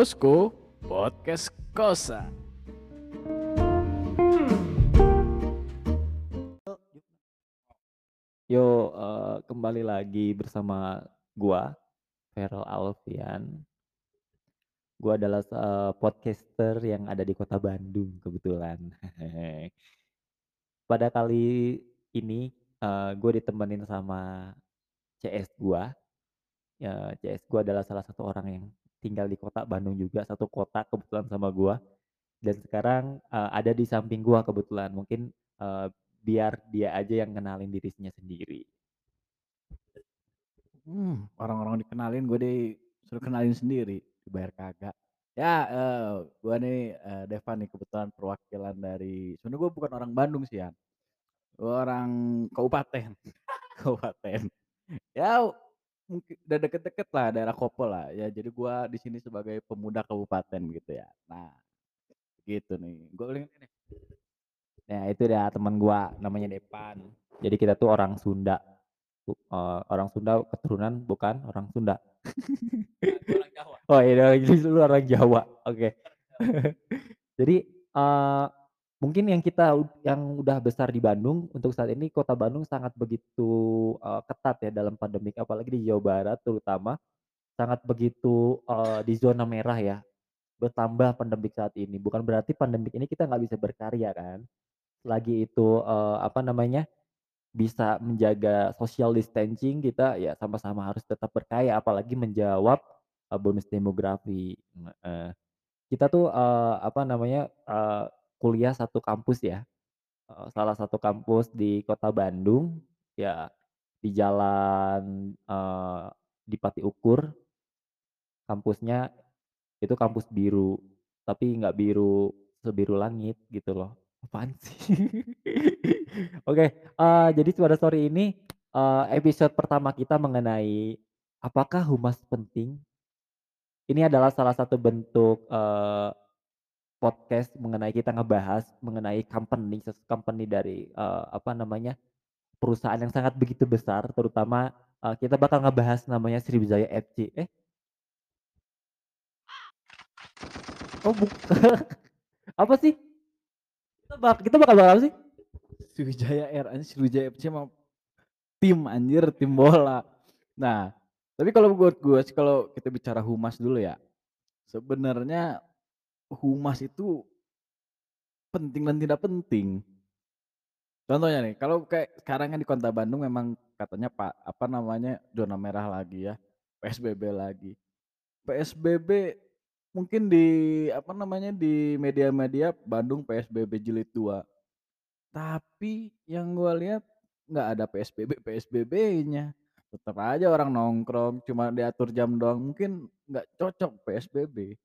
Posko Podcast Kosa. Yo, eee, kembali lagi bersama gua, Feral Alfian. Gua adalah eee, podcaster yang ada di kota Bandung kebetulan. Pada kali ini, eee, gue ditemenin sama CS gua. Ya, CS gua adalah salah satu orang yang tinggal di kota Bandung juga, satu kota kebetulan sama gua. Dan sekarang, eee, ada di samping gua kebetulan. Mungkin, eee, biar dia aja yang kenalin dirinya sendiri. Hmm, orang-orang dikenalin gue disuruh kenalin sendiri, dibayar kagak. Ya, eee, gua nih, eee, Deva nih kebetulan perwakilan dari sebenarnya gue bukan orang Bandung sih, Yan. Gue orang kabupaten, kabupaten. Ya mungkin udah deket-deket lah, daerah Kopo lah. Ya jadi gua di sini sebagai pemuda kabupaten gitu ya. Nah, gitu nih. Gue ini nih, Nah, itu dia teman gua namanya Depan. Jadi kita tuh orang Sunda. Eee, orang Sunda keturunan bukan orang Sunda. gue orang Jawa. Oh iya, jadi lu orang Jawa, oke. Jadi, eee, mungkin yang kita yang udah besar di Bandung, untuk saat ini kota Bandung sangat begitu, eee, ketat ya dalam pandemik, apalagi di Jawa Barat terutama, sangat begitu, eee, di zona merah ya, bertambah pandemik saat ini. Bukan berarti pandemik ini kita nggak bisa berkarya kan, selagi itu, eee, apa namanya, bisa menjaga social distancing kita ya sama-sama harus tetap berkarya, apalagi menjawab, eee, bonus demografi, heeh. Kita tuh, eee, apa namanya, eee, kuliah satu kampus ya, salah satu kampus di kota Bandung, ya di jalan, eee, di Pati Ukur. Kampusnya itu kampus biru, tapi nggak biru sebiru langit gitu loh. Apaan sih? Oke, eee, jadi pada sore ini, eee, episode pertama kita mengenai apakah humas penting? Ini adalah salah satu bentuk, eee, podcast mengenai kita ngebahas mengenai company, company dari, eee, apa namanya, perusahaan yang sangat begitu besar terutama, eee, kita bakal ngebahas namanya Sriwijaya FC, eh Oh buk apa sih? Kita bak kita bakal bahas apa sih? Sriwijaya Air, anjing Sriwijaya FC mah tim anjir, tim bola. Nah, tapi kalau buat gue sih kalau kita bicara humas dulu ya, sebenarnya humas itu penting dan tidak penting. Contohnya nih, kalau kayak sekarang kan di kota Bandung memang katanya Pak, apa namanya, zona merah lagi ya, PSBB lagi. PSBB mungkin di, apa namanya, di media-media Bandung PSBB jilid 2. Tapi yang gua lihat nggak ada PSBB-PSBB-nya. Tetep aja orang nongkrong, cuma diatur jam doang, mungkin nggak cocok PSBB.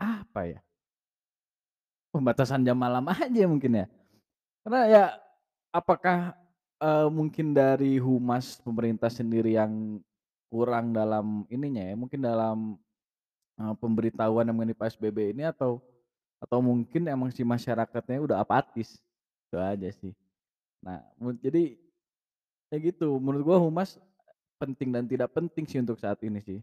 Apa ya? Pembatasan jam malam aja mungkin ya? Karena ya, apakah, eee, mungkin dari humas pemerintah sendiri yang kurang dalam ininya ya, mungkin dalam, eee, pemberitahuan mengenai PSBB ini atau atau mungkin emang si masyarakatnya udah apatis, itu aja sih. Nah, jadi ya gitu, menurut gua humas penting dan tidak penting sih untuk saat ini sih.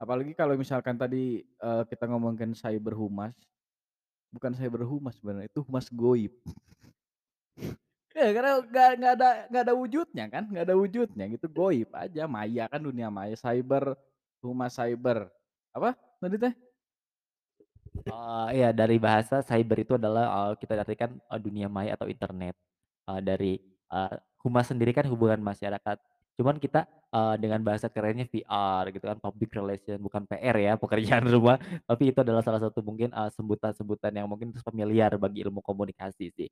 Apalagi kalau misalkan tadi, eee, kita ngomongin cyber humas, bukan cyber humas sebenarnya, itu humas goib. Ya karena nggak nggak ada nggak ada wujudnya kan, nggak ada wujudnya gitu, goib aja, maya kan dunia maya, cyber, humas cyber. Apa tadi teh? Eee, iya dari bahasa cyber itu adalah, eee, kita artikan, eee, dunia maya atau internet. Eee, dari, eee, humas sendiri kan hubungan masyarakat. Cuman kita, eee, dengan bahasa kerennya VR gitu kan, public relation bukan PR ya, pekerjaan rumah, tapi itu adalah salah satu mungkin, eee, sebutan-sebutan yang mungkin familiar bagi ilmu komunikasi sih.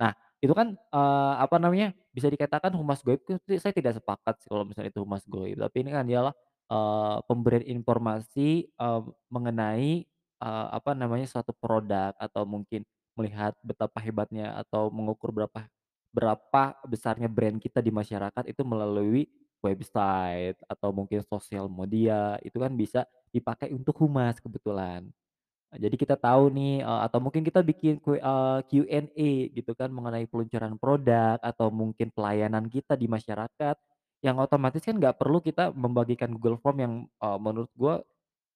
Nah, itu kan, eee, apa namanya, bisa dikatakan humas goib saya tidak sepakat sih kalau misalnya itu humas goib, tapi ini kan ialah, eee, pemberian informasi, eee, mengenai, eee, apa namanya, suatu produk atau mungkin melihat betapa hebatnya atau mengukur berapa berapa besarnya brand kita di masyarakat itu melalui website atau mungkin sosial media, itu kan bisa dipakai untuk humas kebetulan. Jadi kita tahu nih, atau mungkin kita bikin Q&A gitu kan mengenai peluncuran produk atau mungkin pelayanan kita di masyarakat, yang otomatis kan nggak perlu kita membagikan Google Form yang, menurut gua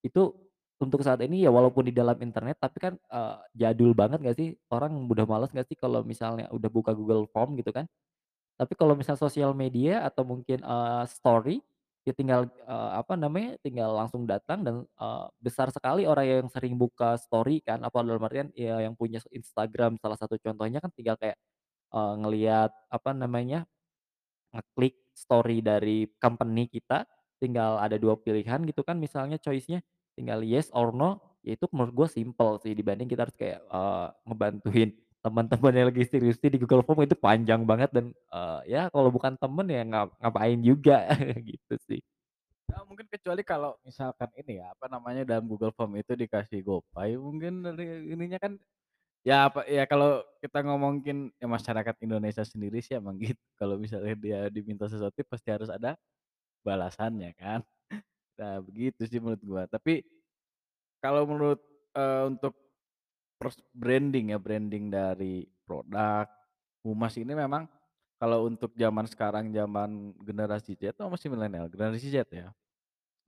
itu untuk saat ini ya walaupun di dalam internet tapi kan, eee, jadul banget nggak sih? Orang udah males nggak sih kalau misalnya udah buka Google Form gitu kan? Tapi kalau misal sosial media atau mungkin, eee, story, ya tinggal, eee, apa namanya, tinggal langsung datang dan, eee, besar sekali orang yang sering buka story kan, apa dalam artian ya yang punya Instagram salah satu contohnya kan tinggal kayak, eee, ngelihat apa namanya, ngeklik story dari company kita, tinggal ada 2 pilihan gitu kan misalnya choice-nya, tinggal yes or no, ya itu menurut gue simpel sih dibanding kita harus kayak, eee, ngebantuin teman-teman yang lagi skripsi di Google Form itu panjang banget dan, eee, ya kalau bukan temen ya ngap ngapain juga gitu sih. Ya mungkin kecuali kalau misalkan ini ya, apa namanya, dalam Google Form itu dikasih GoPay mungkin dari ininya kan ya apa ya kalau kita ngomongin ya masyarakat Indonesia sendiri sih emang gitu, kalau misalnya dia diminta sesuatu pasti harus ada balasannya kan. Nah begitu sih menurut gua. Tapi kalau menurut, eee, untuk branding ya, branding dari produk, humas ini memang kalau untuk zaman sekarang, zaman generasi Z atau masih milenial? Generasi Z ya?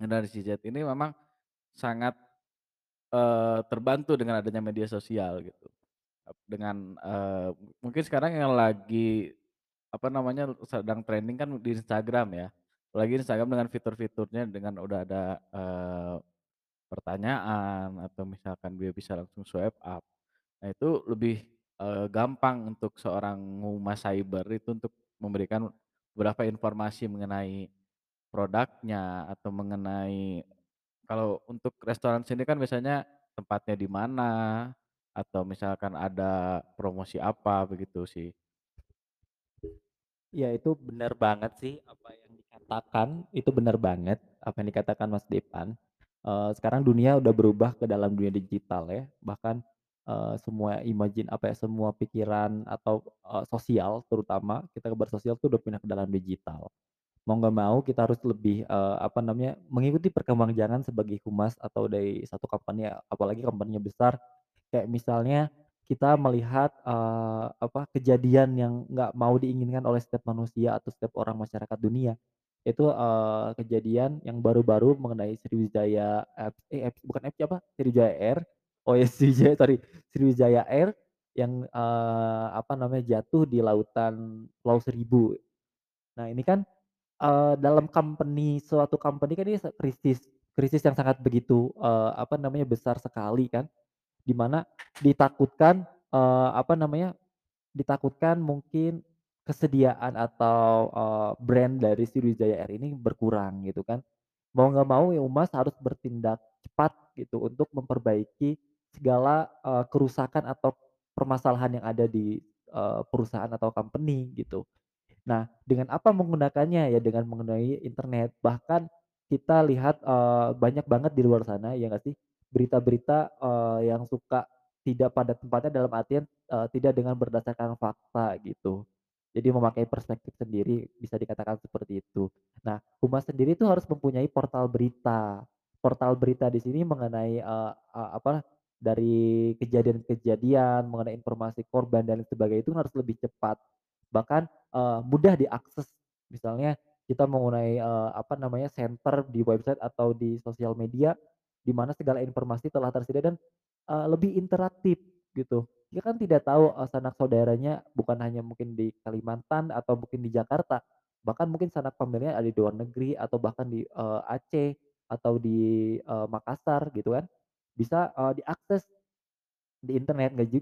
Generasi Z ini memang sangat, terbantu dengan adanya media sosial gitu. Dengan, eee, mungkin sekarang yang lagi, apa namanya, sedang trending kan di Instagram ya. Apalagi Instagram dengan fitur-fiturnya dengan udah ada, eee, pertanyaan atau misalkan dia bisa langsung swipe up. Nah itu lebih, eee, gampang untuk seorang humas cyber itu untuk memberikan beberapa informasi mengenai produknya atau mengenai kalau untuk restoran sini kan biasanya tempatnya di mana, atau misalkan ada promosi apa, begitu sih. Iya itu bener banget sih apa yang dikatakan, itu bener banget apa yang dikatakan Mas Depan. Eee, sekarang dunia udah berubah ke dalam dunia digital ya, bahkan, eee, semua imagine apa ya, semua pikiran atau, eee, sosial terutama, kita bersosial tuh udah pindah ke dalam digital. Mau nggak mau kita harus lebih, eee, apa namanya, mengikuti perkembangan sebagai humas atau dari satu company apalagi company-nya besar, kayak misalnya kita melihat, eee, apa, kejadian yang nggak mau diinginkan oleh setiap manusia atau setiap orang masyarakat dunia. Itu, eee, kejadian yang baru-baru mengenai Sriwijaya F eh, F bukan FC apa, Sriwijaya Air, oh ya Sriwijaya sorry, Sriwijaya Air yang, eee, apa namanya, jatuh di lautan Pulau Seribu. Nah ini kan Eee, dalam company suatu company kan ini krisis krisis yang sangat begitu, eee, apa namanya, besar sekali kan, di mana ditakutkan, eee, apa namanya, ditakutkan mungkin kesediaan atau, eee, brand dari Sriwijaya Air ini berkurang gitu kan. Mau nggak mau ya Umas harus bertindak cepat gitu untuk memperbaiki segala, eee, kerusakan atau permasalahan yang ada di, eee, perusahaan atau company gitu. Nah, dengan apa menggunakannya? Ya dengan menggunakan internet. Bahkan kita lihat, eee, banyak banget di luar sana, ya nggak sih, berita-berita, eee, yang suka tidak pada tempatnya dalam artian, eee, tidak dengan berdasarkan fakta gitu. Jadi memakai perspektif sendiri, bisa dikatakan seperti itu. Nah, Humas sendiri itu harus mempunyai portal berita. Portal berita di sini mengenai, eee eee, apa, dari kejadian-kejadian, mengenai informasi korban dan sebagainya itu harus lebih cepat. Bahkan eee, mudah diakses. Misalnya kita menggunakan, eee, apa namanya, center di website atau di sosial media, di mana segala informasi telah tersedia dan, eee, lebih interaktif gitu. Dia kan tidak tahu, sanak saudaranya bukan hanya mungkin di Kalimantan atau mungkin di Jakarta, bahkan mungkin sanak familinya ada di luar negeri atau bahkan di, eee, Aceh atau di, eee, Makassar gitu kan. Bisa, eee, diakses di internet, nggak ju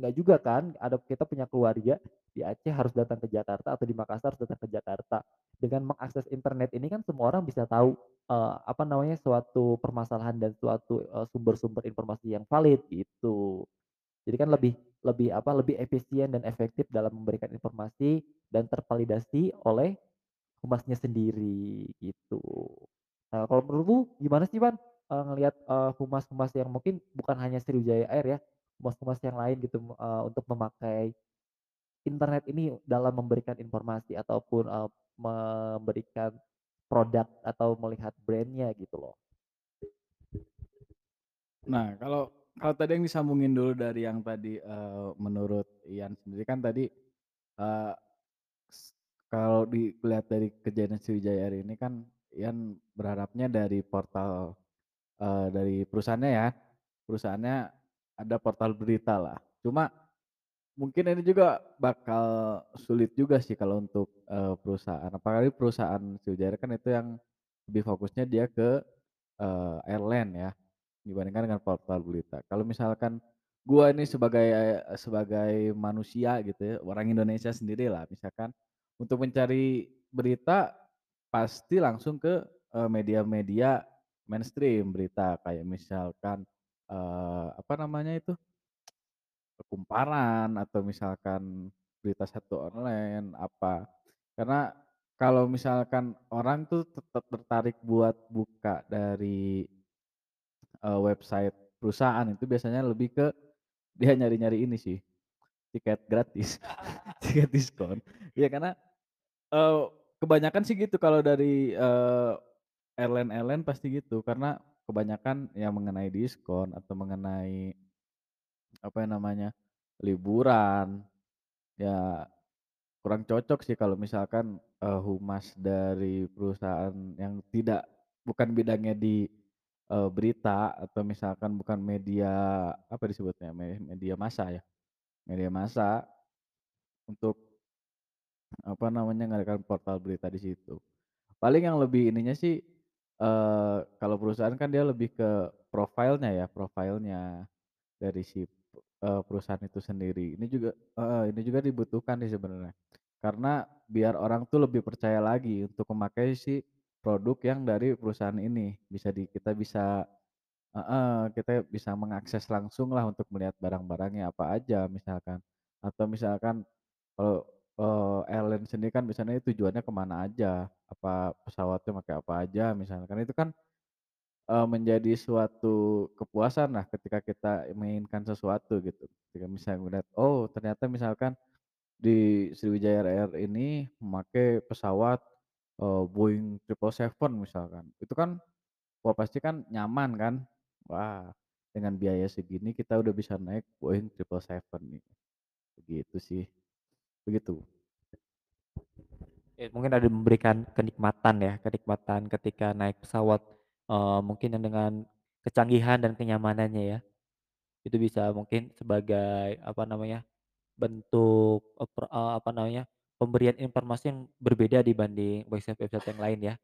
nggak juga kan, ada kita punya keluarga di Aceh harus datang ke Jakarta atau di Makassar harus datang ke Jakarta. Dengan mengakses internet ini kan semua orang bisa tahu, eee, apa namanya, suatu permasalahan dan suatu, sumber-sumber informasi yang valid gitu. Jadi kan lebih lebih apa, lebih efisien dan efektif dalam memberikan informasi dan tervalidasi oleh humasnya sendiri gitu. Nah kalau menurutmu gimana sih, Van, eee, ngelihat, eee, humas-humas yang mungkin bukan hanya Sriwijaya Air ya, humas-humas yang lain gitu, eee, untuk memakai internet ini dalam memberikan informasi ataupun, eee, memberikan produk atau melihat brand-nya gitu loh. Nah kalau kalau tadi yang disambungin dulu dari yang tadi, eee, menurut Ian sendiri kan tadi, s kalau dilihat dari kejadian Sriwijaya Air ini kan Ian berharapnya dari portal eee, dari perusahaannya ya, perusahaannya ada portal beritalah. Cuma mungkin ini juga bakal sulit juga sih kalau untuk, eee, perusahaan, apalagi perusahaan Sriwijaya kan itu yang lebih fokusnya dia ke, eee, airline ya, dibandingkan dengan portal berita. Kalau misalkan gua ini sebagai sebagai manusia gitu ya, orang Indonesia sendirilah misalkan untuk mencari berita pasti langsung ke, eee, media-media mainstream berita kayak misalkan, eee, apa namanya itu, Kumparan atau misalkan Berita Satu Online, apa. Karena kalau misalkan orang tuh tetap tertarik buat buka dari, eee, website perusahaan itu biasanya lebih ke dia nyari-nyari ini sih, tiket gratis, tiket diskon. Ya karena, eee, kebanyakan sih gitu kalau dari, eee, airline-airline pasti gitu, karena kebanyakan yang mengenai diskon atau mengenai apa yang namanya, liburan, ya kurang cocok sih kalau misalkan, eee, humas dari perusahaan yang tidak bukan bidangnya di, eee, berita atau misalkan bukan media apa disebutnya, me media massa ya, media massa untuk apa namanya, ngadakan portal berita di situ. Paling yang lebih ininya sih, eee, kalau perusahaan kan dia lebih ke profilnya ya, profilnya dari si, eee, perusahaan itu sendiri. Ini juga heeh, ini juga dibutuhkan sih sebenarnya. Karena biar orang tuh lebih percaya lagi untuk memakai si produk yang dari perusahaan ini. Bisa di kita bisa heeh, kita bisa mengakses langsung lah untuk melihat barang-barangnya apa aja misalkan. Atau misalkan kalau, eee, airline sendiri kan biasanya tujuannya ke mana aja, apa pesawatnya pakai apa aja misalkan, itu kan Eee, menjadi suatu kepuasan lah ketika kita menginginkan sesuatu gitu. Ketika misalnya melihat, oh ternyata misalkan di Sriwijaya Air ini memakai pesawat, eee, Boeing 777 misalkan. Itu kan, wah pasti kan nyaman kan. Wah, dengan biaya segini kita udah bisa naik Boeing 777 nih, begitu sih, begitu. Mungkin ada memberikan kenikmatan ya, kenikmatan ketika naik pesawat, eee, mungkin dengan kecanggihan dan kenyamanannya ya. Itu bisa mungkin sebagai apa namanya, bentuk, apa namanya, pemberian informasi yang berbeda dibanding website-website yang lain ya.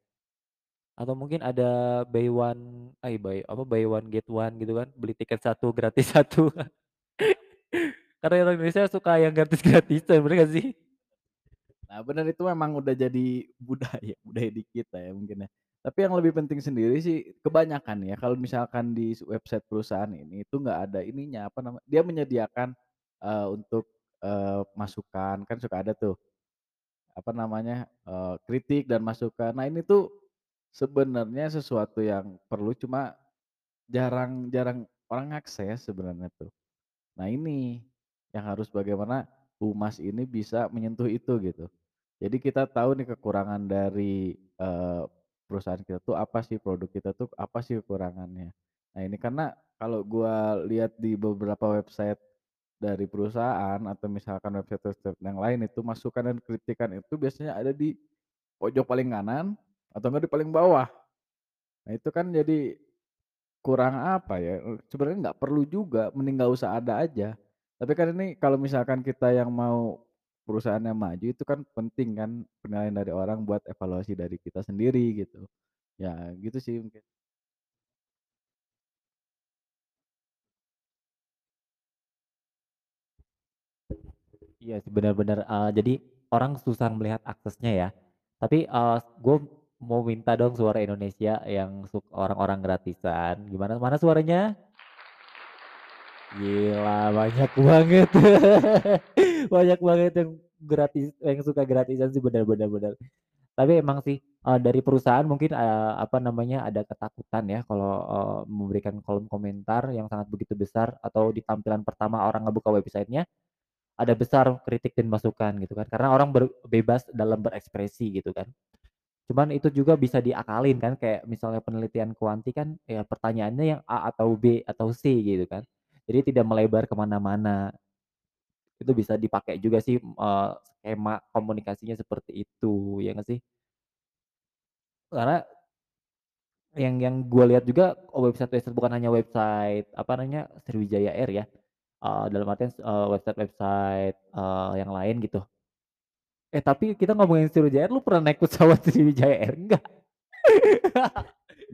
Atau mungkin ada buy one eh, buy apa, buy one get one gitu kan, beli tiket satu gratis satu. Karena orang Indonesia suka yang gratis-gratisan, bener gak sih? Nah bener itu memang udah jadi budaya, budaya di kita ya mungkin ya. Tapi yang lebih penting sendiri sih kebanyakan ya kalau misalkan di website perusahaan ini itu nggak ada ininya, apa nama dia menyediakan, eee, untuk, eee, masukan, kan suka ada tuh, apa namanya, eee, kritik dan masukan. Nah ini tuh sebenarnya sesuatu yang perlu cuma jarang jarang orang akses sebenarnya tuh. Nah ini, yang harus bagaimana humas ini bisa menyentuh itu gitu. Jadi kita tahu nih kekurangan dari, eee, perusahaan kita tuh apa sih, produk kita tuh apa sih kekurangannya. Nah ini karena kalau gua lihat di beberapa website dari perusahaan atau misalkan website-website yang lain itu masukan dan kritikan itu biasanya ada di pojok paling kanan atau enggak di paling bawah. Nah itu kan jadi Kurang apa ya, sebenarnya nggak perlu juga, mending nggak usah ada aja. Tapi kan ini kalau misalkan kita yang mau perusahaannya maju itu kan penting kan penilaian dari orang buat evaluasi dari kita sendiri gitu. Ya gitu sih mungkin. Iya sih benar-benar, eee, jadi orang susah melihat aksesnya ya. Tapi, eee, gue mau minta dong suara Indonesia yang suk orang-orang gratisan, gimana mana suaranya? Gila banyak banget. Banyak banget yang gratis yang suka gratisan sih benar benar benar. Tapi emang sih, eee, dari perusahaan mungkin, eee, apa namanya, ada ketakutan ya kalau, eee, memberikan kolom komentar yang sangat begitu besar atau di tampilan pertama orang ngebuka websitenya ada besar kritik dan masukan gitu kan, karena orang bebas dalam berekspresi gitu kan. Cuman itu juga bisa diakalin kan, kayak misalnya penelitian kuanti kan, ya pertanyaannya yang A atau B atau C gitu kan. Jadi tidak melebar ke mana-mana. Itu bisa dipakai juga sih, eee, skema komunikasinya seperti itu, ya nggak sih? Karena Yang yang gue lihat juga website-website bukan hanya website apa namanya, Sriwijaya Air ya, eee, dalam artian, website-website, eee, yang lain gitu. Eh, tapi kita ngomongin Sriwijaya Air, lu pernah naik pesawat Sriwijaya Air nggak?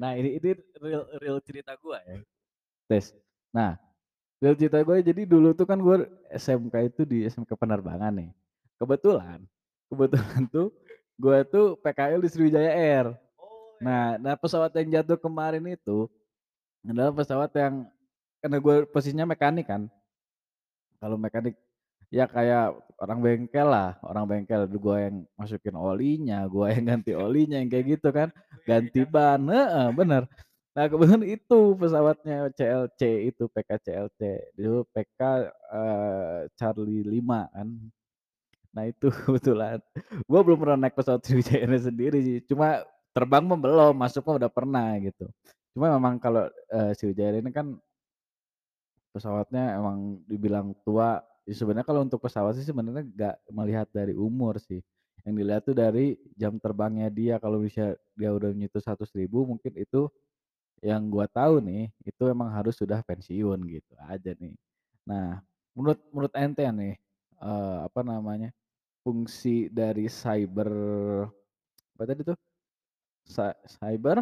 Nah ini ini real real cerita gua ya, Tes. Nah, real cerita gue jadi dulu tuh kan gue SMK itu di SMK Penerbangan nih. Kebetulan kebetulan tuh gue tuh PKL di Sriwijaya Air. Nah nah pesawat yang jatuh kemarin itu adalah pesawat yang karena gue posisinya mekanik kan. Kalau mekanik ya kayak orang bengkel lah, orang bengkel gua yang masukin olinya, gua yang ganti olinya yang kayak gitu kan, ganti ban heeh, bener. Nah kebetulan itu pesawatnya CLC itu PK-CLC, dulu PK, eee, Charlie 5 kan. Nah itu kebetulan. Gua belum pernah naik pesawat Sriwijaya Air sendiri sih, cuma terbang belum, masuk mah udah pernah gitu. Cuma memang kalau, eee, Sriwijaya ini kan Pesawatnya emang dibilang tua, ya sebenarnya kalau untuk pesawat sih sebenarnya nggak melihat dari umur sih, yang dilihat tuh dari jam terbangnya dia, kalau bisa dia udah nyentuh 100.000 mungkin itu yang gua tahu nih, itu emang harus sudah pensiun gitu aja nih. Nah, menurut menurut ente nih, eee, apa namanya, fungsi dari cyber apa tadi tuh? Cy cyber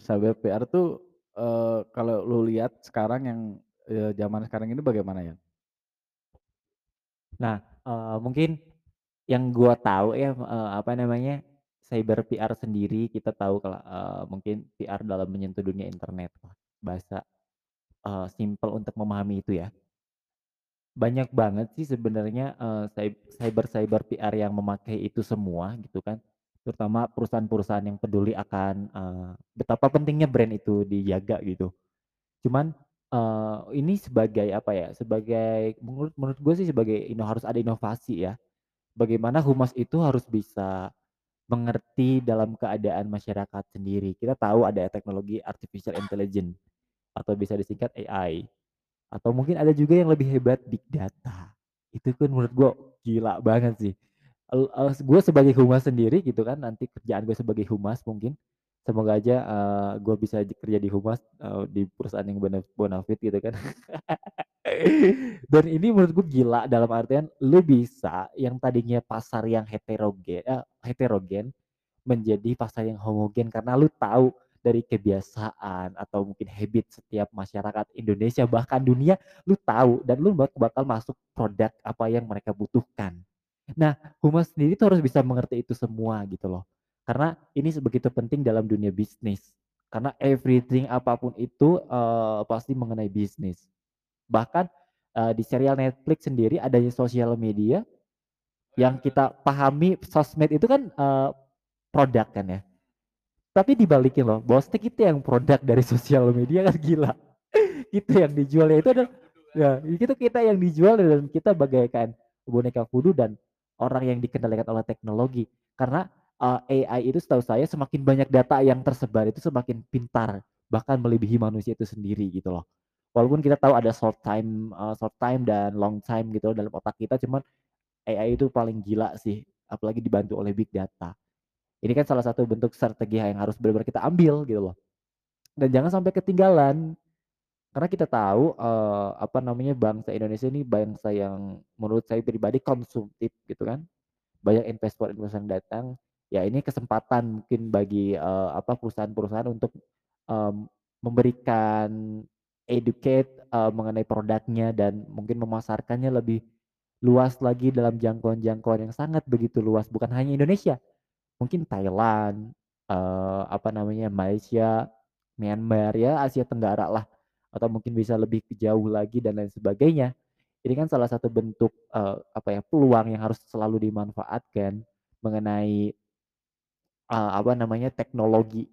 cyber PR tuh, eee, kalau lu lihat sekarang yang, eee, zaman sekarang ini bagaimana ya? Nah, eee, mungkin yang gua tahu ya, eee, apa namanya, cyber PR sendiri kita tahu kalau, eee, mungkin PR dalam menyentuh dunia internet, bahasa, eee, simpel untuk memahami itu ya. Banyak banget sih sebenarnya, eee, cyb cyber-cyber PR yang memakai itu semua gitu kan, terutama perusahaan-perusahaan yang peduli akan, eee, betapa pentingnya brand itu dijaga gitu. Cuman, eee, ini sebagai apa ya, sebagai menurut menurut gue sih sebagai ino harus ada inovasi ya. Bagaimana humas itu harus bisa mengerti dalam keadaan masyarakat sendiri. Kita tahu ada teknologi artificial intelligence atau bisa disingkat AI, atau mungkin ada juga yang lebih hebat big data. Itu kan menurut gue gila banget sih. Gue sebagai humas sendiri gitu kan, nanti kerjaan gue sebagai humas mungkin, semoga aja, eee, gue bisa kerja di humas, eee, di perusahaan yang bene bonafit gitu kan. Dan ini menurut gue gila dalam artian lu bisa yang tadinya pasar yang heteroge eee, heterogen menjadi pasar yang homogen karena lu tahu dari kebiasaan atau mungkin habit setiap masyarakat Indonesia bahkan dunia lu tahu dan lu bak bakal masuk produk apa yang mereka butuhkan. Nah, humas sendiri tuh harus bisa mengerti itu semua gitu loh. Karena ini sebegitu penting dalam dunia bisnis. Karena everything apa pun itu, eee, pasti mengenai bisnis. Bahkan, eee, di serial Netflix sendiri adanya sosial media yang kita pahami sosmed itu kan, eee, produk kan ya. Tapi dibalikin loh, Bostik itu yang produk dari sosial media kan gila. Itu yang dijual ya itu adalah ya itu kita yang dijual dan kita bagaikan boneka voodoo dan orang yang dikendalikan oleh teknologi. Karena, eee, AI itu setahu saya semakin banyak data yang tersebar itu semakin pintar, bahkan melebihi manusia itu sendiri gitu loh. Walaupun kita tahu ada short time, eee, short time dan long time gitu dalam otak kita, cuman AI itu paling gila sih, apalagi dibantu oleh big data. Ini kan salah satu bentuk strategi yang harus benar-benar kita ambil gitu loh. Dan jangan sampai ketinggalan, karena kita tahu, eee, apa namanya, bangsa Indonesia ini bangsa yang menurut saya pribadi konsumtif gitu kan. Banyak investor-investor yang datang, ya ini kesempatan mungkin bagi, eee, apa, perusahaan-perusahaan untuk, mmm, memberikan educate, eee, mengenai produknya dan mungkin memasarkannya lebih luas lagi dalam jangkauan-jangkauan yang sangat begitu luas, bukan hanya Indonesia. Mungkin Thailand, eee, apa namanya, Malaysia, Myanmar, ya Asia Tenggara lah, atau mungkin bisa lebih jauh lagi dan lain sebagainya. Ini kan salah satu bentuk, eee, apa ya, peluang yang harus selalu dimanfaatkan mengenai, eee, apa namanya, teknologi.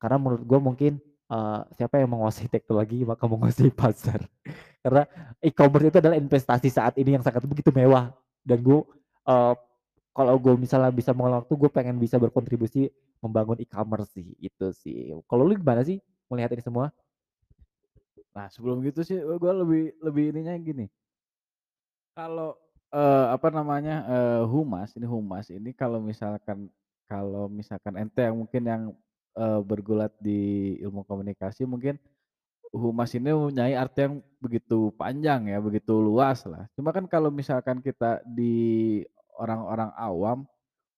Karena menurut gue mungkin, eee, siapa yang menguasai teknologi maka menguasai pasar. Karena e-commerce itu adalah investasi saat ini yang sangat begitu mewah dan gue, eee, kalau gue misalnya bisa mengulang waktu, gue pengen bisa berkontribusi membangun e-commerce sih, itu sih. Kalau lu gimana sih melihat ini semua? Nah sebelum gitu sih, gua lebih lebih ininya gini, kalau, eee, apa namanya, eee, humas, ini humas ini kalau misalkan kalau misalkan ente yang mungkin yang eee, bergulat di ilmu komunikasi mungkin humas ini mempunyai arti yang begitu panjang ya, begitu luas lah. Cuma kan kalau misalkan kita di orang-orang awam,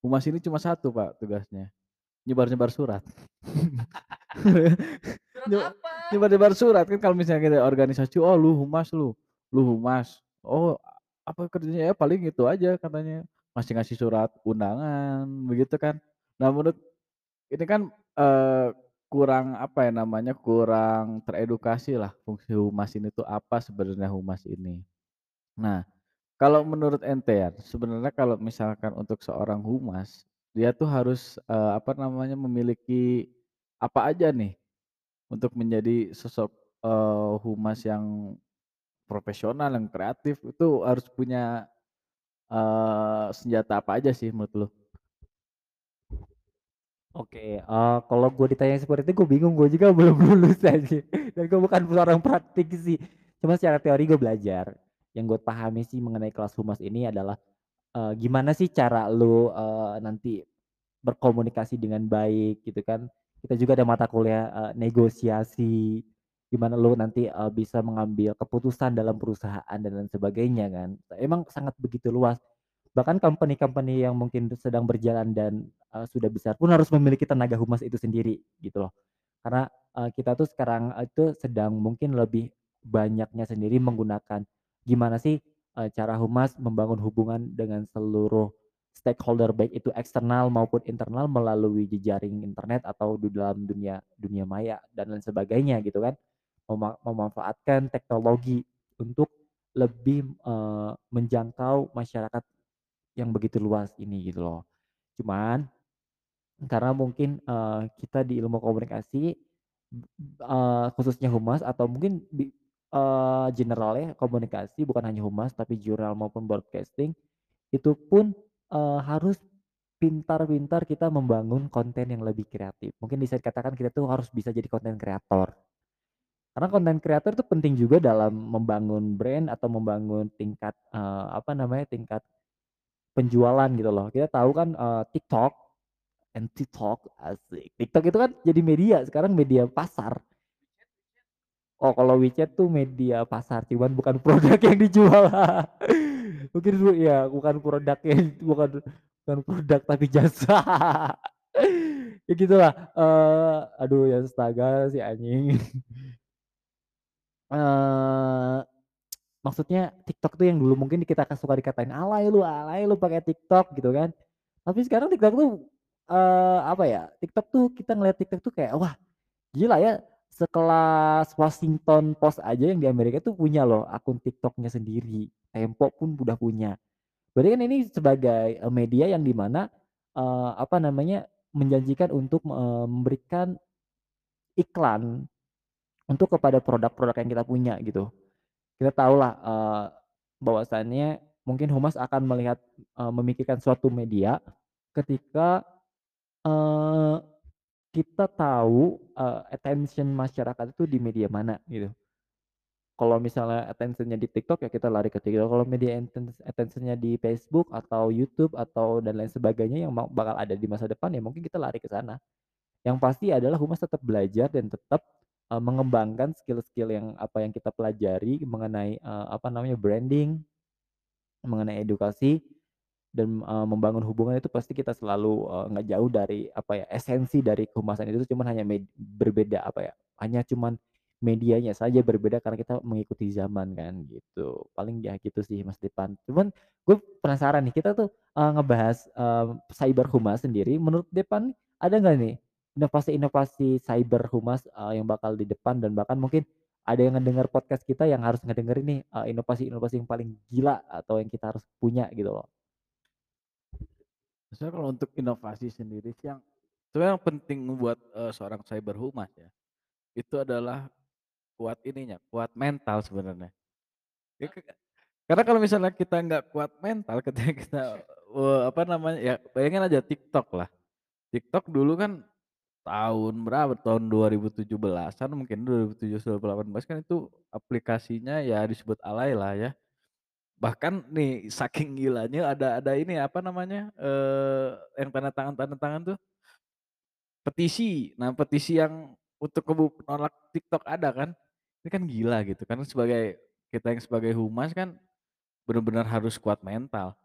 humas ini cuma satu Pak tugasnya, nyebar-nyebar surat. Surat Nye apa? nyebar-nyebar surat kan kalau misalnya kita organisasi, "Oh lu humas lu, lu humas." Oh apa kerjanya, ya paling itu aja katanya, ngasih-ngasih surat undangan begitu kan. Nah menurut ini kan, eee, kurang apa ya namanya, kurang teredukasi lah fungsi humas ini tuh apa sebenarnya humas ini. Nah, kalau menurut ente ya, sebenarnya kalau misalkan untuk seorang humas, dia tuh harus, eee, apa namanya, memiliki apa aja nih untuk menjadi sosok, eee, humas yang profesional, yang kreatif itu harus punya, eee, senjata apa aja sih menurut lu? Oke, eee, kalau gue ditanya seperti itu gue bingung, gue juga belum lulus anjir, dan gue bukan seorang praktisi. Cuma secara teori gue belajar, yang gue pahami sih mengenai kelas humas ini adalah, eee, gimana sih cara lu, eee, nanti berkomunikasi dengan baik gitu kan. Kita juga ada mata kuliah, eee, negosiasi, gimana lu nanti, eee, bisa mengambil keputusan dalam perusahaan dan lain sebagainya kan. Emang sangat begitu luas. Bahkan company-company yang mungkin sedang berjalan dan, eee, sudah besar pun harus memiliki tenaga humas itu sendiri gitu loh. Karena, eee, kita tuh sekarang itu sedang mungkin lebih banyaknya sendiri menggunakan gimana sih, eee, cara humas membangun hubungan dengan seluruh stakeholder baik itu eksternal maupun internal melalui jejaring internet atau di dalam dunia dunia maya dan lain sebagainya gitu kan. Mema memanfaatkan teknologi untuk lebih, eee, menjangkau masyarakat yang begitu luas ini gitu loh. Cuman karena mungkin, eee, kita di ilmu komunikasi, eee, khususnya humas atau mungkin di eee, generalnya komunikasi bukan hanya humas tapi jurnal maupun broadcasting, itu pun, eee, harus pintar-pintar kita membangun konten yang lebih kreatif. Mungkin bisa dikatakan kita tuh harus bisa jadi konten kreator. Karena konten kreator itu penting juga dalam membangun brand atau membangun tingkat, eee, apa namanya, tingkat penjualan gitu loh. Kita tahu kan, eee, TikTok and TikTok asik. TikTok itu kan jadi media, sekarang media pasar. Oh kalau WeChat tuh media pasar, cuman bukan produk yang dijual. Mungkin dulu ya, bukan produk yang bukan bukan produk tapi jasa. Ya gitulah, eee, aduh ya astaga si anjing. Maksudnya TikTok tuh yang dulu mungkin kita suka dikatain, "Alay lu alay lu pakai TikTok," gitu kan. Tapi sekarang TikTok tuh, eee, apa ya, TikTok tuh kita ngelihat TikTok tuh kayak, wah gila ya, sekelas Washington Post aja yang di Amerika tuh punya loh akun TikTok-nya sendiri, Tempo pun udah punya. Berarti kan ini sebagai, media yang di mana, eee, apa namanya, menjanjikan untuk, eee, memberikan iklan untuk kepada produk-produk yang kita punya gitu. Kita tahulah, eee, bahwasannya mungkin humas akan melihat, eee, memikirkan suatu media ketika, eee, kita tahu, eee, attention masyarakat itu di media mana gitu. Kalau misalnya attention-nya di TikTok ya kita lari ke TikTok, kalau media attention-nya di Facebook atau YouTube atau dan lain sebagainya yang bakal ada di masa depan ya mungkin kita lari ke sana. Yang pasti adalah humas tetap belajar dan tetap, eee, mengembangkan skill-skill yang apa yang kita pelajari mengenai, eee, apa namanya, branding, mengenai edukasi dan, eee, membangun hubungan itu pasti kita selalu, nggak jauh dari apa ya, esensi dari kehumasan itu cuman hanya berbeda apa ya, hanya cuman medianya saja berbeda karena kita mengikuti zaman kan gitu. Paling ya gitu sih Mas Dipan. Cuman gue penasaran nih kita tuh, eee, ngebahas, eee, cyber humas sendiri menurut Depan ada nggak nih inovasi-inovasi cyber humas, eee, yang bakal di depan dan bahkan mungkin ada yang ngedenger podcast kita yang harus ngedengerin nih, eee, inovasi-inovasi yang paling gila atau yang kita harus punya gitu loh? Sebenarnya kalau untuk inovasi sendiri sih yang sebenarnya yang penting buat, eee, seorang cyber humas ya, itu adalah kuat ininya, kuat mental sebenarnya. Ya karena kalau misalnya kita nggak kuat mental ketika kita, eee, apa namanya, ya bayangin aja TikTok lah. TikTok dulu kan tahun berapa, tahun 2017-an mungkin 2017, 2018 kan itu aplikasinya ya disebut alay lah ya. Bahkan nih saking gilanya ada ada ini apa namanya, eee, yang tanda tangan tanda tangan tuh petisi. Nah, petisi yang untuk kubu penolak TikTok ada kan. Ini kan gila gitu kan sebagai kita yang sebagai humas kan bener-bener harus kuat mental.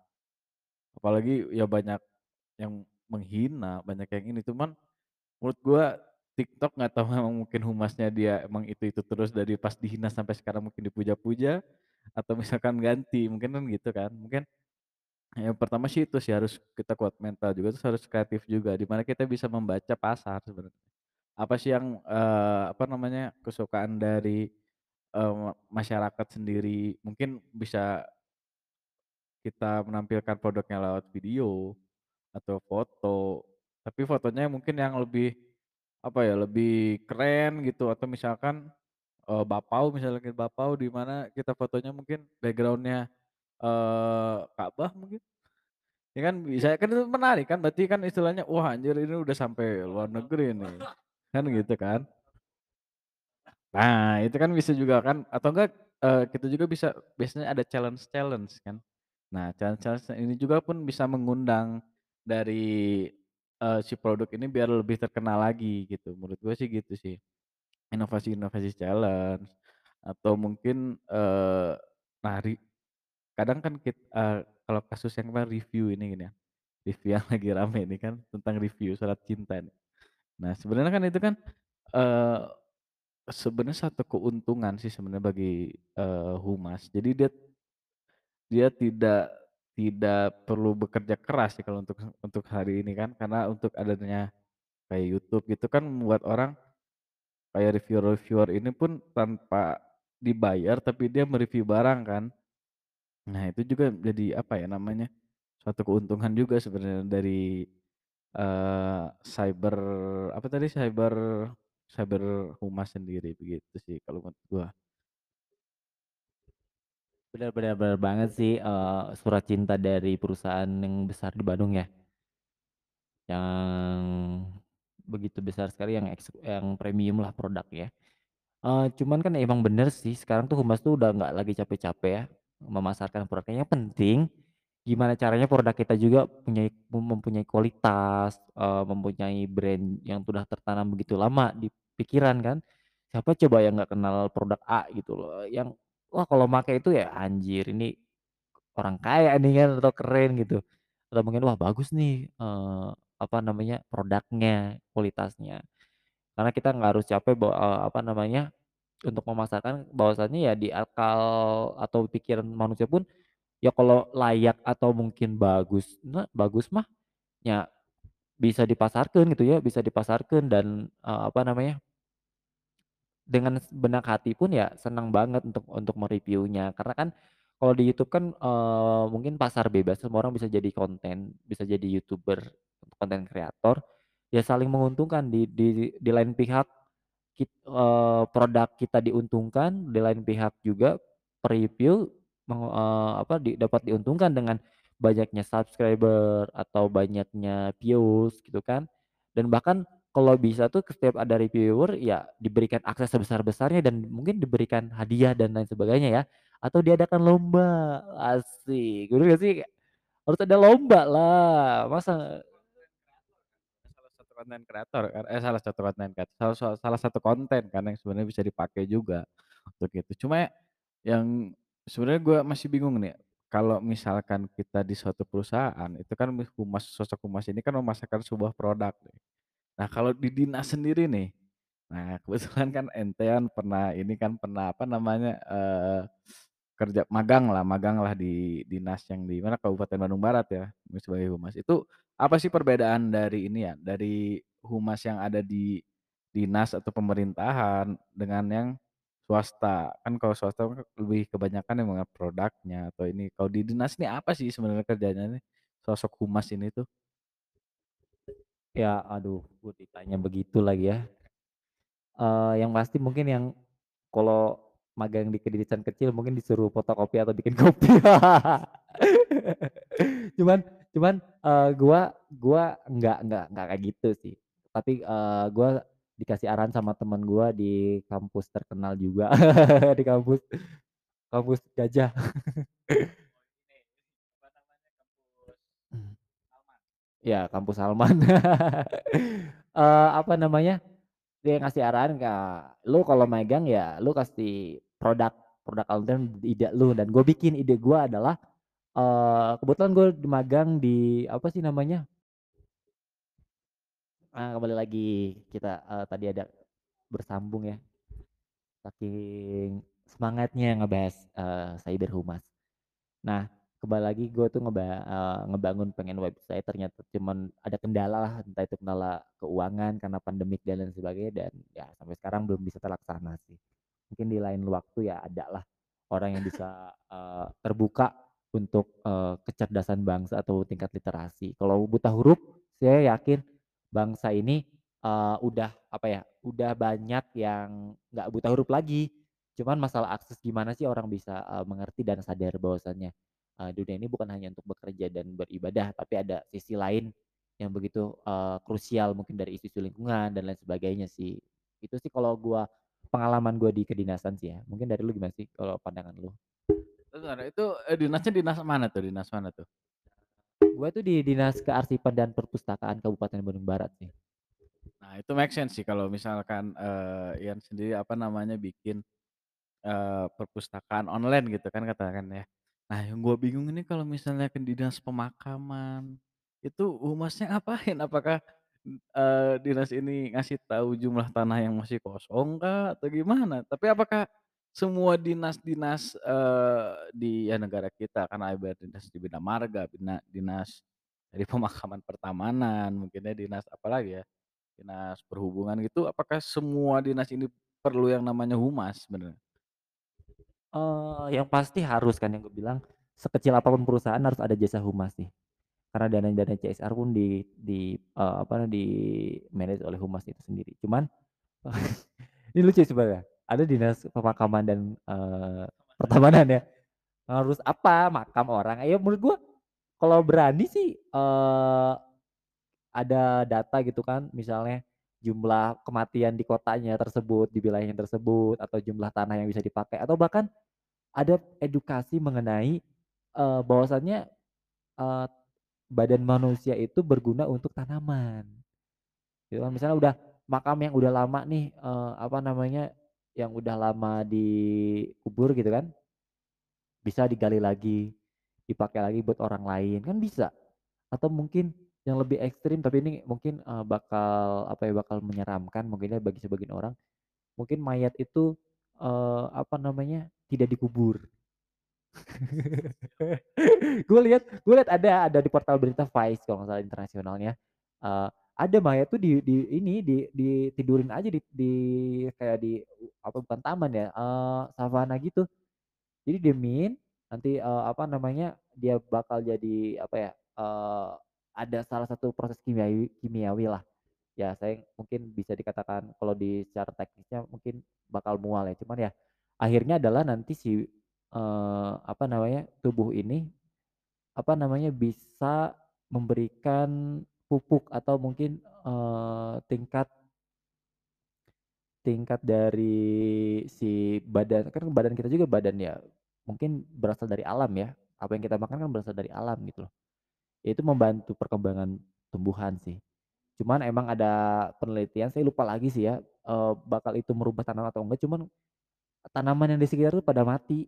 Apalagi ya banyak yang menghina, banyak yang ini, cuman menurut gua TikTok nggak tahu memang mungkin humasnya dia emang itu-itu terus dari pas dihina sampai sekarang mungkin dipuja-puja atau misalkan ganti, mungkin kan gitu kan. Mungkin yang pertama sih itu sih harus kita kuat mental juga, terus harus kreatif juga, di mana kita bisa membaca pasar sebenarnya. Apa sih yang, eee, apa namanya, kesukaan dari, eee, masyarakat sendiri, mungkin bisa kita menampilkan produknya lewat video atau foto, tapi fotonya mungkin yang lebih, apa ya, lebih keren gitu atau misalkan, bapau misalnya bapau di mana kita fotonya mungkin background-nya, eee, Ka'bah mungkin, ya kan bisa kan itu menarik kan, berarti kan istilahnya, "Wah anjir ini udah sampai luar negeri nih," kan gitu kan. Nah, itu kan bisa juga kan atau enggak, eee, kita juga bisa biasanya ada challenge-challenge kan. Nah, challenge-challenge ini juga pun bisa mengundang dari, eee, si produk ini biar lebih terkenal lagi gitu, menurut gue sih gitu sih. Inovasi-inovasi challenge atau mungkin, eee, nah kadang kan kit eee, kalau kasus yang kemarin review ini gini ya, review yang lagi rame ini kan tentang review surat cinta nih. Nah, sebenarnya kan itu kan, eee Sebenarnya satu keuntungan sih sebenarnya bagi, eee, humas. Jadi dia dia tidak tidak perlu bekerja keras sih kalau untuk untuk hari ini kan, karena untuk adanya kayak YouTube gitu kan membuat orang kayak reviewer-reviewer ini pun tanpa dibayar, tapi dia me-review barang kan. Nah itu juga jadi apa ya namanya, suatu keuntungan juga sebenarnya dari, eee, cyber apa tadi, cyber cyber humas sendiri begitu sih kalau menurut gua. Benar benar banget sih, eee, surat cinta dari perusahaan yang besar di Bandung ya, yang begitu besar sekali yang eks yang premium lah produknya. Eee, cuman kan emang bener sih sekarang tuh humas tuh udah nggak lagi capek-capek ya, memasarkan produknya, yang penting gimana caranya produk kita juga punyai mem mempunyai kualitas, eee, mempunyai brand yang sudah tertanam begitu lama di pikiran kan. Siapa coba yang nggak kenal produk A gitu loh, yang wah kalau make itu ya anjir ini orang kaya nih kan atau keren gitu, atau mungkin wah bagus nih, eee, apa namanya, produknya, kualitasnya. Karena kita nggak harus capek bawa eee, apa namanya, untuk memasarkan bahwasannya ya di akal atau pikiran manusia pun, ya kalau layak atau mungkin bagus nah bagus mah, ya bisa dipasarkan gitu ya, bisa dipasarkan dan, eee, apa namanya dengan sebenak hati pun ya senang banget untuk untuk me-reviewnya karena kan kalau di YouTube kan, eee, mungkin pasar bebas semua orang bisa jadi konten, bisa jadi YouTuber, konten kreator, ya saling menguntungkan di di di lain pihak kit eee, produk kita diuntungkan, di lain pihak juga review meng eee, apa, di dapat diuntungkan dengan banyaknya subscriber atau banyaknya views gitu kan. Dan bahkan kalau bisa tuh setiap ada reviewer ya diberikan akses sebesar-besarnya dan mungkin diberikan hadiah dan lain sebagainya ya, atau diadakan lomba, asik, bener gak sih? Harus ada lomba lah, masa? Salah satu konten kreator kan? Eh, salah satu konten kreator, salah sa salah satu konten kan yang sebenarnya bisa dipakai juga untuk itu. Cuma ya yang sebenarnya gua masih bingung nih, kalau misalkan kita di suatu perusahaan itu kan humas sosok humas ini kan memasarkan sebuah produk. Nah kalau di dinas sendiri nih, nah kebetulan kan ente kan pernah ini kan pernah apa namanya, eee, kerja magang lah magang lah di dinas yang di mana Kabupaten Bandung Barat ya, sebagai humas. Itu apa sih perbedaan dari ini ya, dari humas yang ada di dinas atau pemerintahan dengan yang swasta? Kan kalau swasta kan lebih kebanyakan yang produknya atau ini, kalau di dinas nih apa sih sebenarnya kerjanya nih, sosok humas ini tuh? Ya aduh gue ditanya begitu lagi ya. Eee, yang pasti mungkin yang kalau magang di kedinasan kecil mungkin disuruh fotokopi atau bikin kopi. Cuman cuman, eee, gua gua nggak nggak nggak kayak gitu sih. Tapi, eee, gua dikasih arahan sama temen gua di kampus terkenal juga, di kampus kampus Gajah. Ya, kampus Salman. eee, apa namanya, dia ngasih arahan ka "Lu kalau megang ya lu kasih produk produk konten ide lu," dan gue bikin ide gue adalah, eee, kebetulan gue magang di apa sih namanya eee, kembali lagi kita, eee, tadi ada bersambung ya. Saking semangatnya ngebahas, eee, cyber humas. Nah, kembali lagi gue tuh ngeba eee, ngebangun pengen website ternyata cuman ada kendala lah, entah itu kendala keuangan karena pandemik dan lain sebagainya dan ya sampai sekarang belum bisa terlaksana sih. Mungkin di lain waktu ya ada lah orang yang bisa, eee, terbuka untuk, eee, kecerdasan bangsa atau tingkat literasi. Kalau buta huruf saya yakin bangsa ini, eee, udah apa ya, udah banyak yang nggak buta huruf lagi. Cuman masalah akses gimana sih orang bisa, eee, mengerti dan sadar bahwasannya, eee, dunia ini bukan hanya untuk bekerja dan beribadah, tapi ada sisi lain yang begitu, eee, krusial mungkin dari isu-isu lingkungan dan lain sebagainya sih. Itu sih kalau gua pengalaman gua di kedinasan sih ya. Mungkin dari lu gimana sih kalau pandangan lu? Itu, eee, dinasnya dinas mana tuh dinas mana tuh? Gua tuh di Dinas Kearsipan dan Perpustakaan Kabupaten Bandung Barat sih. Nah, itu make sense sih kalau misalkan, eee, Ian sendiri, apa namanya, bikin, eee, perpustakaan online gitu kan katakan ya. Nah, yang gua bingung ini kalau misalnya ke dinas pemakaman, itu humasnya ngapain? Apakah, eee, dinas ini ngasih tahu jumlah tanah yang masih kosong kah atau gimana? Tapi apakah semua dinas-dinas, eee, di ya negara kita kan ada dinas di bina marga, bina dinas dari pemakaman pertamanan, mungkinnya dinas apalagi ya? Dinas perhubungan gitu, apakah semua dinas ini perlu yang namanya humas sebenarnya? Eee, yang pasti harus kan yang gue bilang, sekecil apa pun perusahaan harus ada jasa humas sih. Karena dana-dana CSR pun di di, eee, apa, di-manage oleh humas itu sendiri. Cuman ini lucu sebenarnya, ada dinas pemakaman dan, eee, pertamanan ya, harus apa, makam orang, ya menurut gua kalau berani sih, eee, ada data gitu kan, misalnya jumlah kematian di kotanya tersebut, di wilayahnya tersebut, atau jumlah tanah yang bisa dipakai, atau bahkan ada edukasi mengenai, eee, bahwasannya, eee, badan manusia itu berguna untuk tanaman. Gitu kan, misalnya udah makam yang udah lama nih, eee, apa namanya, yang udah lama dikubur gitu kan, bisa digali lagi, dipakai lagi buat orang lain, kan bisa. Atau mungkin yang lebih ekstrim, tapi ini mungkin, eee, bakal apa ya, bakal menyeramkan mungkin ya bagi sebagian orang, mungkin mayat itu, eee, apa namanya, tidak dikubur. Gue lihat gue lihat ada ada di portal berita Vice kalau nggak salah internasionalnya, eee, ada mayat tuh di di ini, di ditidurin aja di di kayak di apa, bukan taman ya, eee, savana gitu. Jadi diemin, nanti, eee, apa namanya, dia bakal jadi apa ya, eee, ada salah satu proses kimiawi kimiawi lah. Ya saya mungkin bisa dikatakan kalau di secara teknisnya mungkin bakal mual ya, cuman ya akhirnya adalah nanti si, eee, apa namanya, tubuh ini, apa namanya, bisa memberikan pupuk atau mungkin, eee, tingkat tingkat dari si badan kan badan kita juga badan ya, mungkin berasal dari alam ya, apa yang kita makan kan berasal dari alam gitu loh. Ya itu membantu perkembangan tumbuhan sih. Cuman emang ada penelitian, saya lupa lagi sih ya, eee, bakal itu merubah tanaman atau enggak, cuman tanaman yang di sekitar itu pada mati.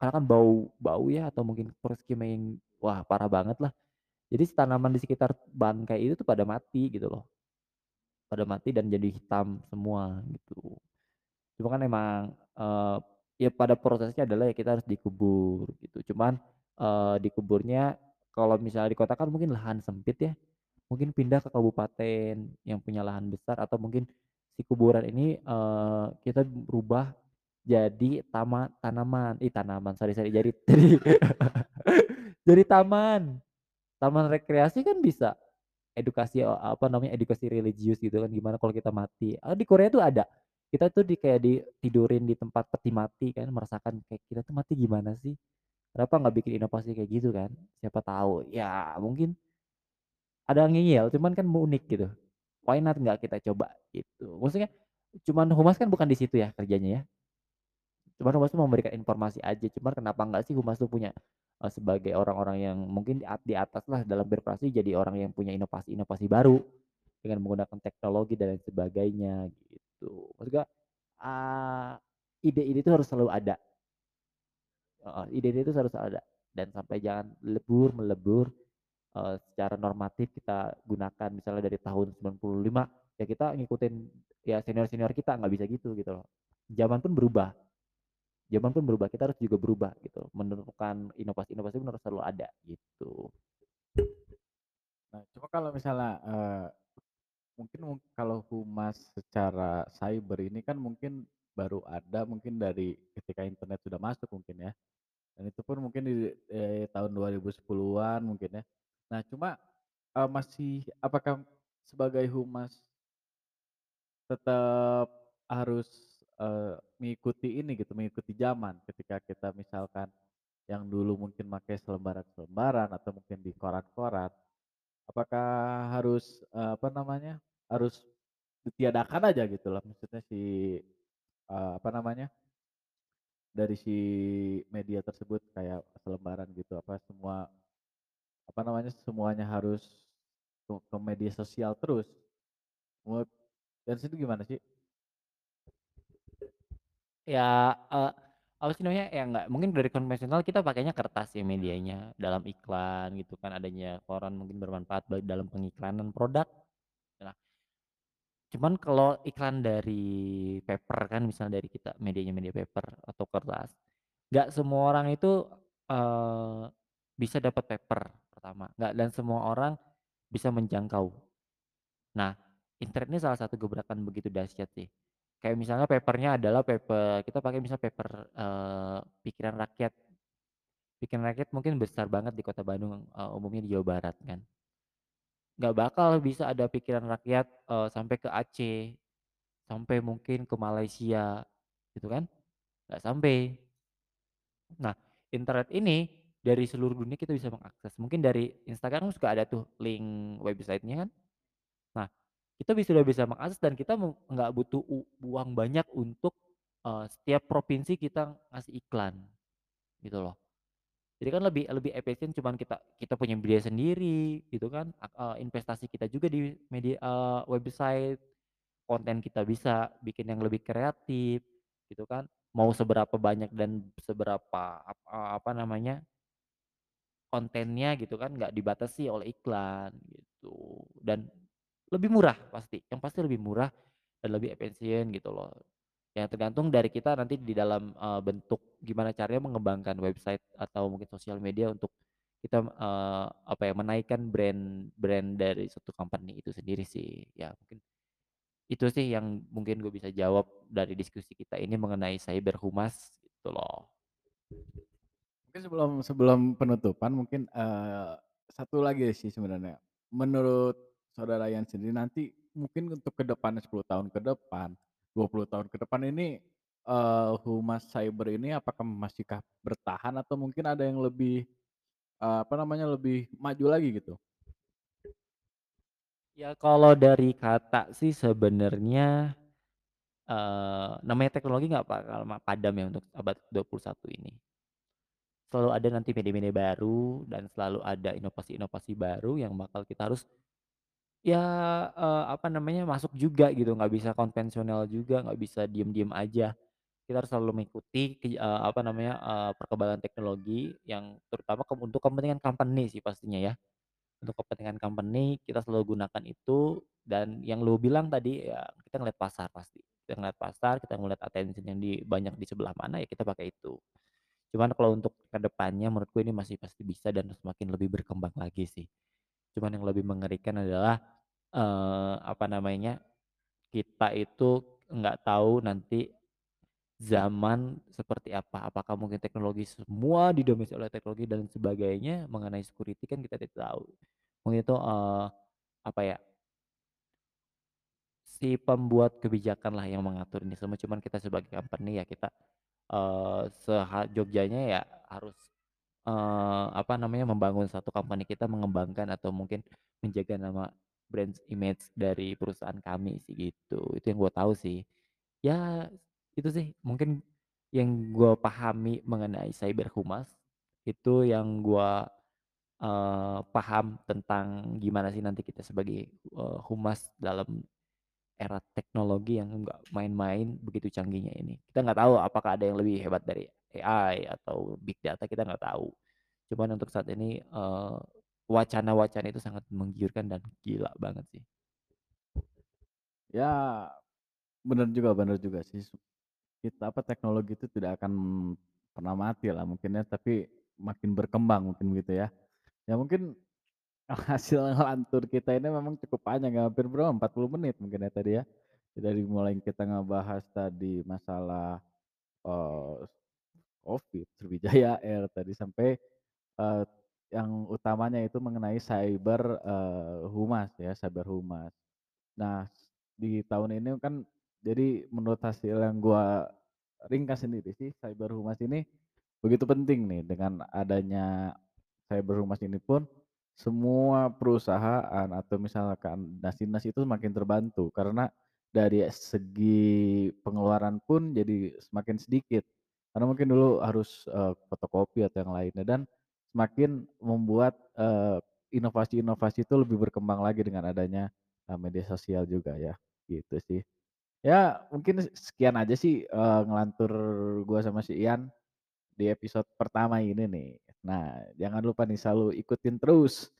Karena kan bau bau ya atau mungkin proses kimia yang wah parah banget lah. Jadi tanaman di sekitar bangkai itu tuh pada mati gitu loh, pada mati dan jadi hitam semua gitu. Cuma kan emang, eee, ya pada prosesnya adalah ya kita harus dikubur gitu. Cuman, eee, dikuburnya kalau misalnya di kota kan mungkin lahan sempit ya, mungkin pindah ke kabupaten yang punya lahan besar atau mungkin si kuburan ini, eee, kita rubah jadi tama tanaman ih tanaman, sorry sorry, jadi jadi jadi taman. Taman rekreasi kan bisa, edukasi, eee, apa namanya, edukasi religius gitu kan, gimana kalau kita mati. Ah, di Korea tuh ada, kita tuh di kayak ditidurin di tempat peti mati kan, merasakan kayak kita tuh mati gimana sih, kenapa nggak bikin inovasi kayak gitu kan, siapa tahu, ya mungkin ada ngeyel, cuman kan unik gitu, why not nggak kita coba gitu. Maksudnya cuman humas kan bukan di situ ya kerjanya ya, cuman humas tuh memberikan informasi aja, cuman kenapa nggak sih humas tuh punya, eee, sebagai orang-orang yang mungkin di at di atas lah dalam birokrasi jadi orang yang punya inovasi-inovasi baru. dengan menggunakan teknologi dan lain sebagainya gitu. Maksud gua, eee, ide-ide itu harus selalu ada. Ide-ide itu harus ada dan sampai jangan lebur, melebur, eee, secara normatif kita gunakan misalnya dari tahun 95 ya kita ngikutin ya senior-senior kita, nggak bisa gitu, gitu loh. Zaman pun berubah zaman pun berubah, kita harus juga berubah gitu, menemukan inovasi-inovasi pun harus selalu ada gitu. Nah, cuma kalau misalnya, eee, mungkin mung kalau humas secara cyber ini kan mungkin baru ada mungkin dari ketika internet sudah masuk mungkin ya, dan itu pun mungkin di, eee, tahun 2010-an mungkin ya. Nah cuma, eee, masih apakah sebagai humas tetap harus, eee, mengikuti ini gitu, mengikuti zaman ketika kita misalkan yang dulu mungkin pakai selembaran-selembaran atau mungkin di koran-koran, apakah harus, eee, apa namanya, harus ditiadakan aja gitu loh maksudnya si, eee, apa namanya dari si media tersebut kayak selembaran gitu, apa semua apa namanya, semuanya harus ke ke media sosial terus? Dari situ gimana sih? Ya, eee, apa sih namanya, ya nggak mungkin dari konvensional kita pakainya kertas ya medianya, dalam iklan gitu kan, adanya koran mungkin bermanfaat dalam pengiklanan produk. Cuman kalau iklan dari paper kan misalnya dari kita medianya media paper atau kertas, nggak semua orang itu, eee, bisa dapat paper pertama, nggak dan semua orang bisa menjangkau. Nah, internet ini salah satu gebrakan begitu dahsyat sih. Kayak misalnya paper-nya adalah paper kita pakai misal paper, eee, Pikiran Rakyat. Pikiran Rakyat mungkin besar banget di Kota Bandung, eee, umumnya di Jawa Barat kan. Nggak bakal bisa ada Pikiran Rakyat, eee, sampai ke Aceh, sampai mungkin ke Malaysia, gitu kan, nggak sampai. Nah, internet ini dari seluruh dunia kita bisa mengakses, mungkin dari Instagram suka ada tuh link website-nya kan. Nah, kita bis sudah bisa mengakses dan kita nggak butuh uang banyak untuk, eee, setiap provinsi kita ngasih iklan, gitu loh. Jadi kan lebih lebih efisien cuman kita kita punya biaya sendiri gitu kan, eee, investasi kita juga di media eee, website, konten kita bisa bikin yang lebih kreatif, gitu kan. Mau seberapa banyak dan seberapa ap eee, apa namanya kontennya gitu kan, nggak dibatasi oleh iklan gitu, dan lebih murah pasti, yang pasti lebih murah dan lebih efisien gitu loh. Ya tergantung dari kita nanti di dalam, eee, bentuk gimana caranya mengembangkan website atau mungkin sosial media untuk kita, eee, apa ya, menaikkan brand brand dari suatu company itu sendiri sih. Ya mungkin itu sih yang mungkin gue bisa jawab dari diskusi kita ini mengenai cyber humas gitu loh. Mungkin sebelum sebelum penutupan mungkin, eee, satu lagi sih sebenarnya. Menurut saudara Ian sendiri nanti mungkin untuk ke depannya 10 tahun ke depan, 20 tahun ke depan ini, eee, humas cyber ini apakah masihkah bertahan atau mungkin ada yang lebih, eee, apa namanya, lebih maju lagi gitu? Ya kalau dari kata sih sebenarnya, eee, namanya teknologi nggak bakal padam ya untuk abad 21 ini. Selalu ada nanti media-media baru dan selalu ada inovasi-inovasi baru yang bakal kita harus, ya, eee, apa namanya, masuk juga gitu, nggak bisa konvensional juga, nggak bisa diem-diem aja. Kita harus selalu mengikuti ki eee, apa namanya, eee, perkembangan teknologi yang terutama kem untuk kepentingan company sih pastinya ya. Untuk kepentingan company kita selalu gunakan itu dan yang lu bilang tadi ya kita ngelihat pasar pasti. Kita ngelihat pasar, kita ngelihat attention yang di banyak di sebelah mana ya kita pakai itu. Cuman kalau untuk ke depannya menurutku ini masih pasti bisa dan semakin lebih berkembang lagi sih. Cuman yang lebih mengerikan adalah, eee, apa namanya, kita itu nggak tahu nanti zaman seperti apa. Apakah mungkin teknologi semua didominasi oleh teknologi dan sebagainya, mengenai security kan kita tidak tahu. Mungkin itu, eee, apa ya si pembuat kebijakan lah yang mengatur ini semua, cuman kita sebagai company ya kita, eee, seha-jogjanya ya harus, eee, apa namanya, membangun satu company kita mengembangkan atau mungkin menjaga nama brand image dari perusahaan kami sih gitu. Itu yang gua tahu sih. Ya itu sih mungkin yang gua pahami mengenai cyber humas, itu yang gua eee, paham tentang gimana sih nanti kita sebagai, eee, humas dalam era teknologi yang nggak main-main begitu canggihnya ini. Kita nggak tahu apakah ada yang lebih hebat dari AI atau big data kita nggak tahu. Cuman untuk saat ini, eee, wacana-wacana itu sangat menggiurkan dan gila banget sih. Ya, bener juga bener juga sih. Kita apa, teknologi itu tidak akan pernah mati lah mungkin ya, tapi makin berkembang mungkin gitu ya. Ya mungkin hasil ngelantur kita ini memang cukup panjang ya, hampir berapa, 40 menit mungkin ya tadi ya. Dari mulai kita ngebahas tadi masalah, eee, Covid, Sriwijaya Air tadi sampai, eee, yang utamanya itu mengenai cyber, eee, humas ya, cyber humas. Nah, di tahun ini kan jadi menurut hasil yang gua ringkas sendiri sih, cyber humas ini begitu penting nih dengan adanya cyber humas ini pun semua perusahaan atau misalkan dinas-dinas itu semakin terbantu karena dari segi pengeluaran pun jadi semakin sedikit. Karena mungkin dulu harus, eee, fotokopi atau yang lainnya dan semakin membuat, inovasi-inovasi itu lebih berkembang lagi dengan adanya media sosial juga ya, gitu sih. Ya mungkin sekian aja sih, eee, ngelantur gua sama si Ian di episode pertama ini nih. Nah, jangan lupa nih selalu ikutin terus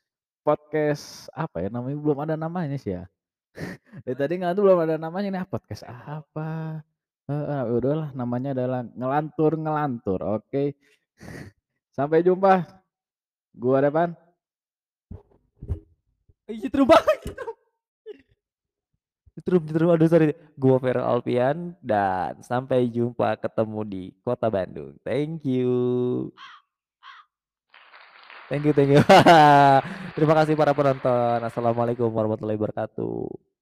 podcast apa ya namanya, belum ada namanya sih ya. Dari tadi ngelantur belum ada namanya nih, ah, podcast apa? Heeh, udahlah namanya adalah ngelantur-ngelantur, oke. Sampai jumpa, gua Depan. Ih, setrum banget, setrum setrum, aduh sorry. Gua Feral Alfian dan sampai jumpa ketemu di kota Bandung. Thank you. Thank you thank you. Terima kasih para penonton. Assalamualaikum warahmatullahi wabarakatuh.